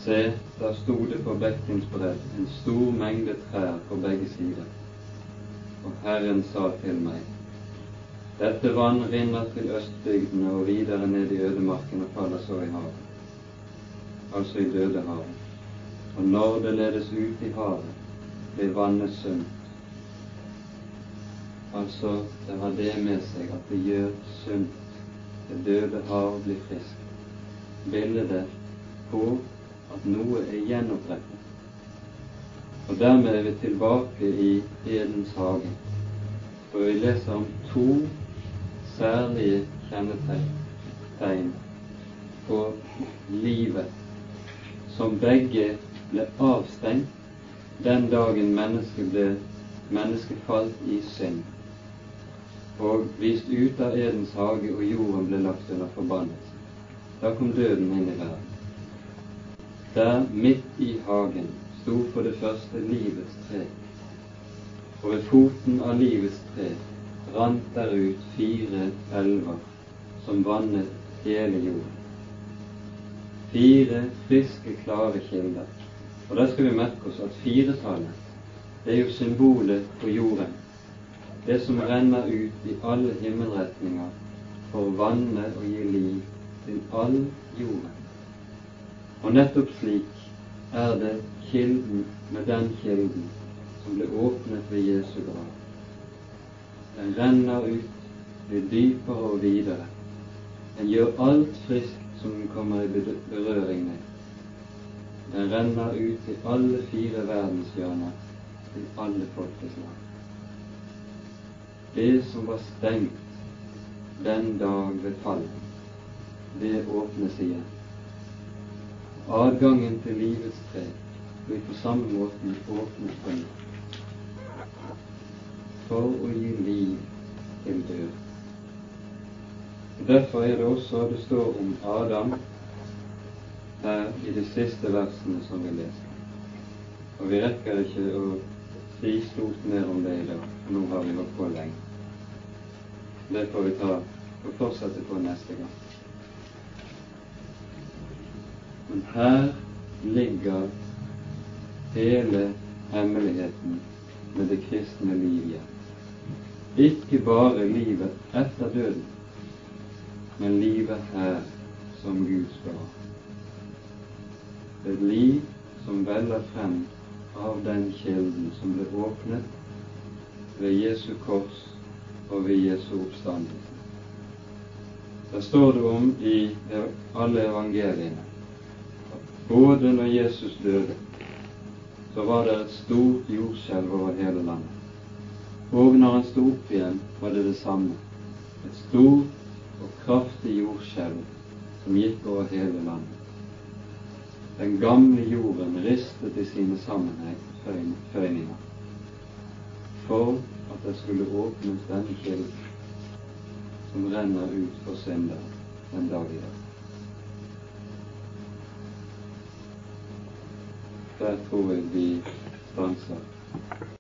se, der sto det på bekkens bredd en stor mengde trær på begge sider. Og Herren sa til meg, dette vann rinner til østbygdene og videre ned i ødemarken og faller så i havet, altså i Dødehavet. Og når det ledes ut i havet, blir vannet sunt Altså, det har det med seg at det gjør sunt. Det døde hav blir friskt. Bildet på at noe er gjenopprettet. Og dermed er vi tilbake i Edens hage. For vi leser om to særlige kjennetegn på livet, som begge ble avstengt den dagen mennesket, ble, mennesket falt i synd og vist ut av Edens hage, og jorden ble lagt under forbannelse. Da kom døden inn i verden. Der, midt i hagen, sto for det første livets tre. Og ved foten av livets tre rant der ut fire elver som vannet hele jorden. Fire friske, klare kilder. Og der skal vi merke oss at firetallet det er jo symbolet på jorden det som renner ut i alle himmelretninger for å vanne og gi liv til all jorden. Og nettopp slik er det kilden med den kilden som ble åpnet ved Jesu grav. Den renner ut, blir dypere og videre. Den gjør alt friskt som den kommer i berøring med. Den renner ut til alle fire verdenshjørner, til alle folkeslag. det som var stengt den dag ved fallet, det åpnes igjen. Adgangen til livets tre blir på samme måten åpnet for for å gi liv til død. Derfor er det også det står om Adam her i de siste versene som vi leser. Og vi rekker ikke å si stort mer om det i dag. Nå har vi holdt på lenge. Det får vi ta og fortsette på neste gang. Men her ligger hele hemmeligheten med det kristne liv. Ikke bare livet etter døden, men livet her som Gud skal ha. Et liv som veller frem av den kilden som ble åpnet ved Jesu kors og ved Jesu oppstandelse. Der står det om i alle evangeliene både når Jesus døde, så var det et stort jordskjelv over hele landet. Og når han sto opp igjen, var det det samme. Et stort og kraftig jordskjelv som gikk over hele landet. Den gamle jorden ristet i sine sammenhengføyninger for at det skulle åpnes den kilden som renner ut for synder den dag i dag. Der tror jeg vi stanser.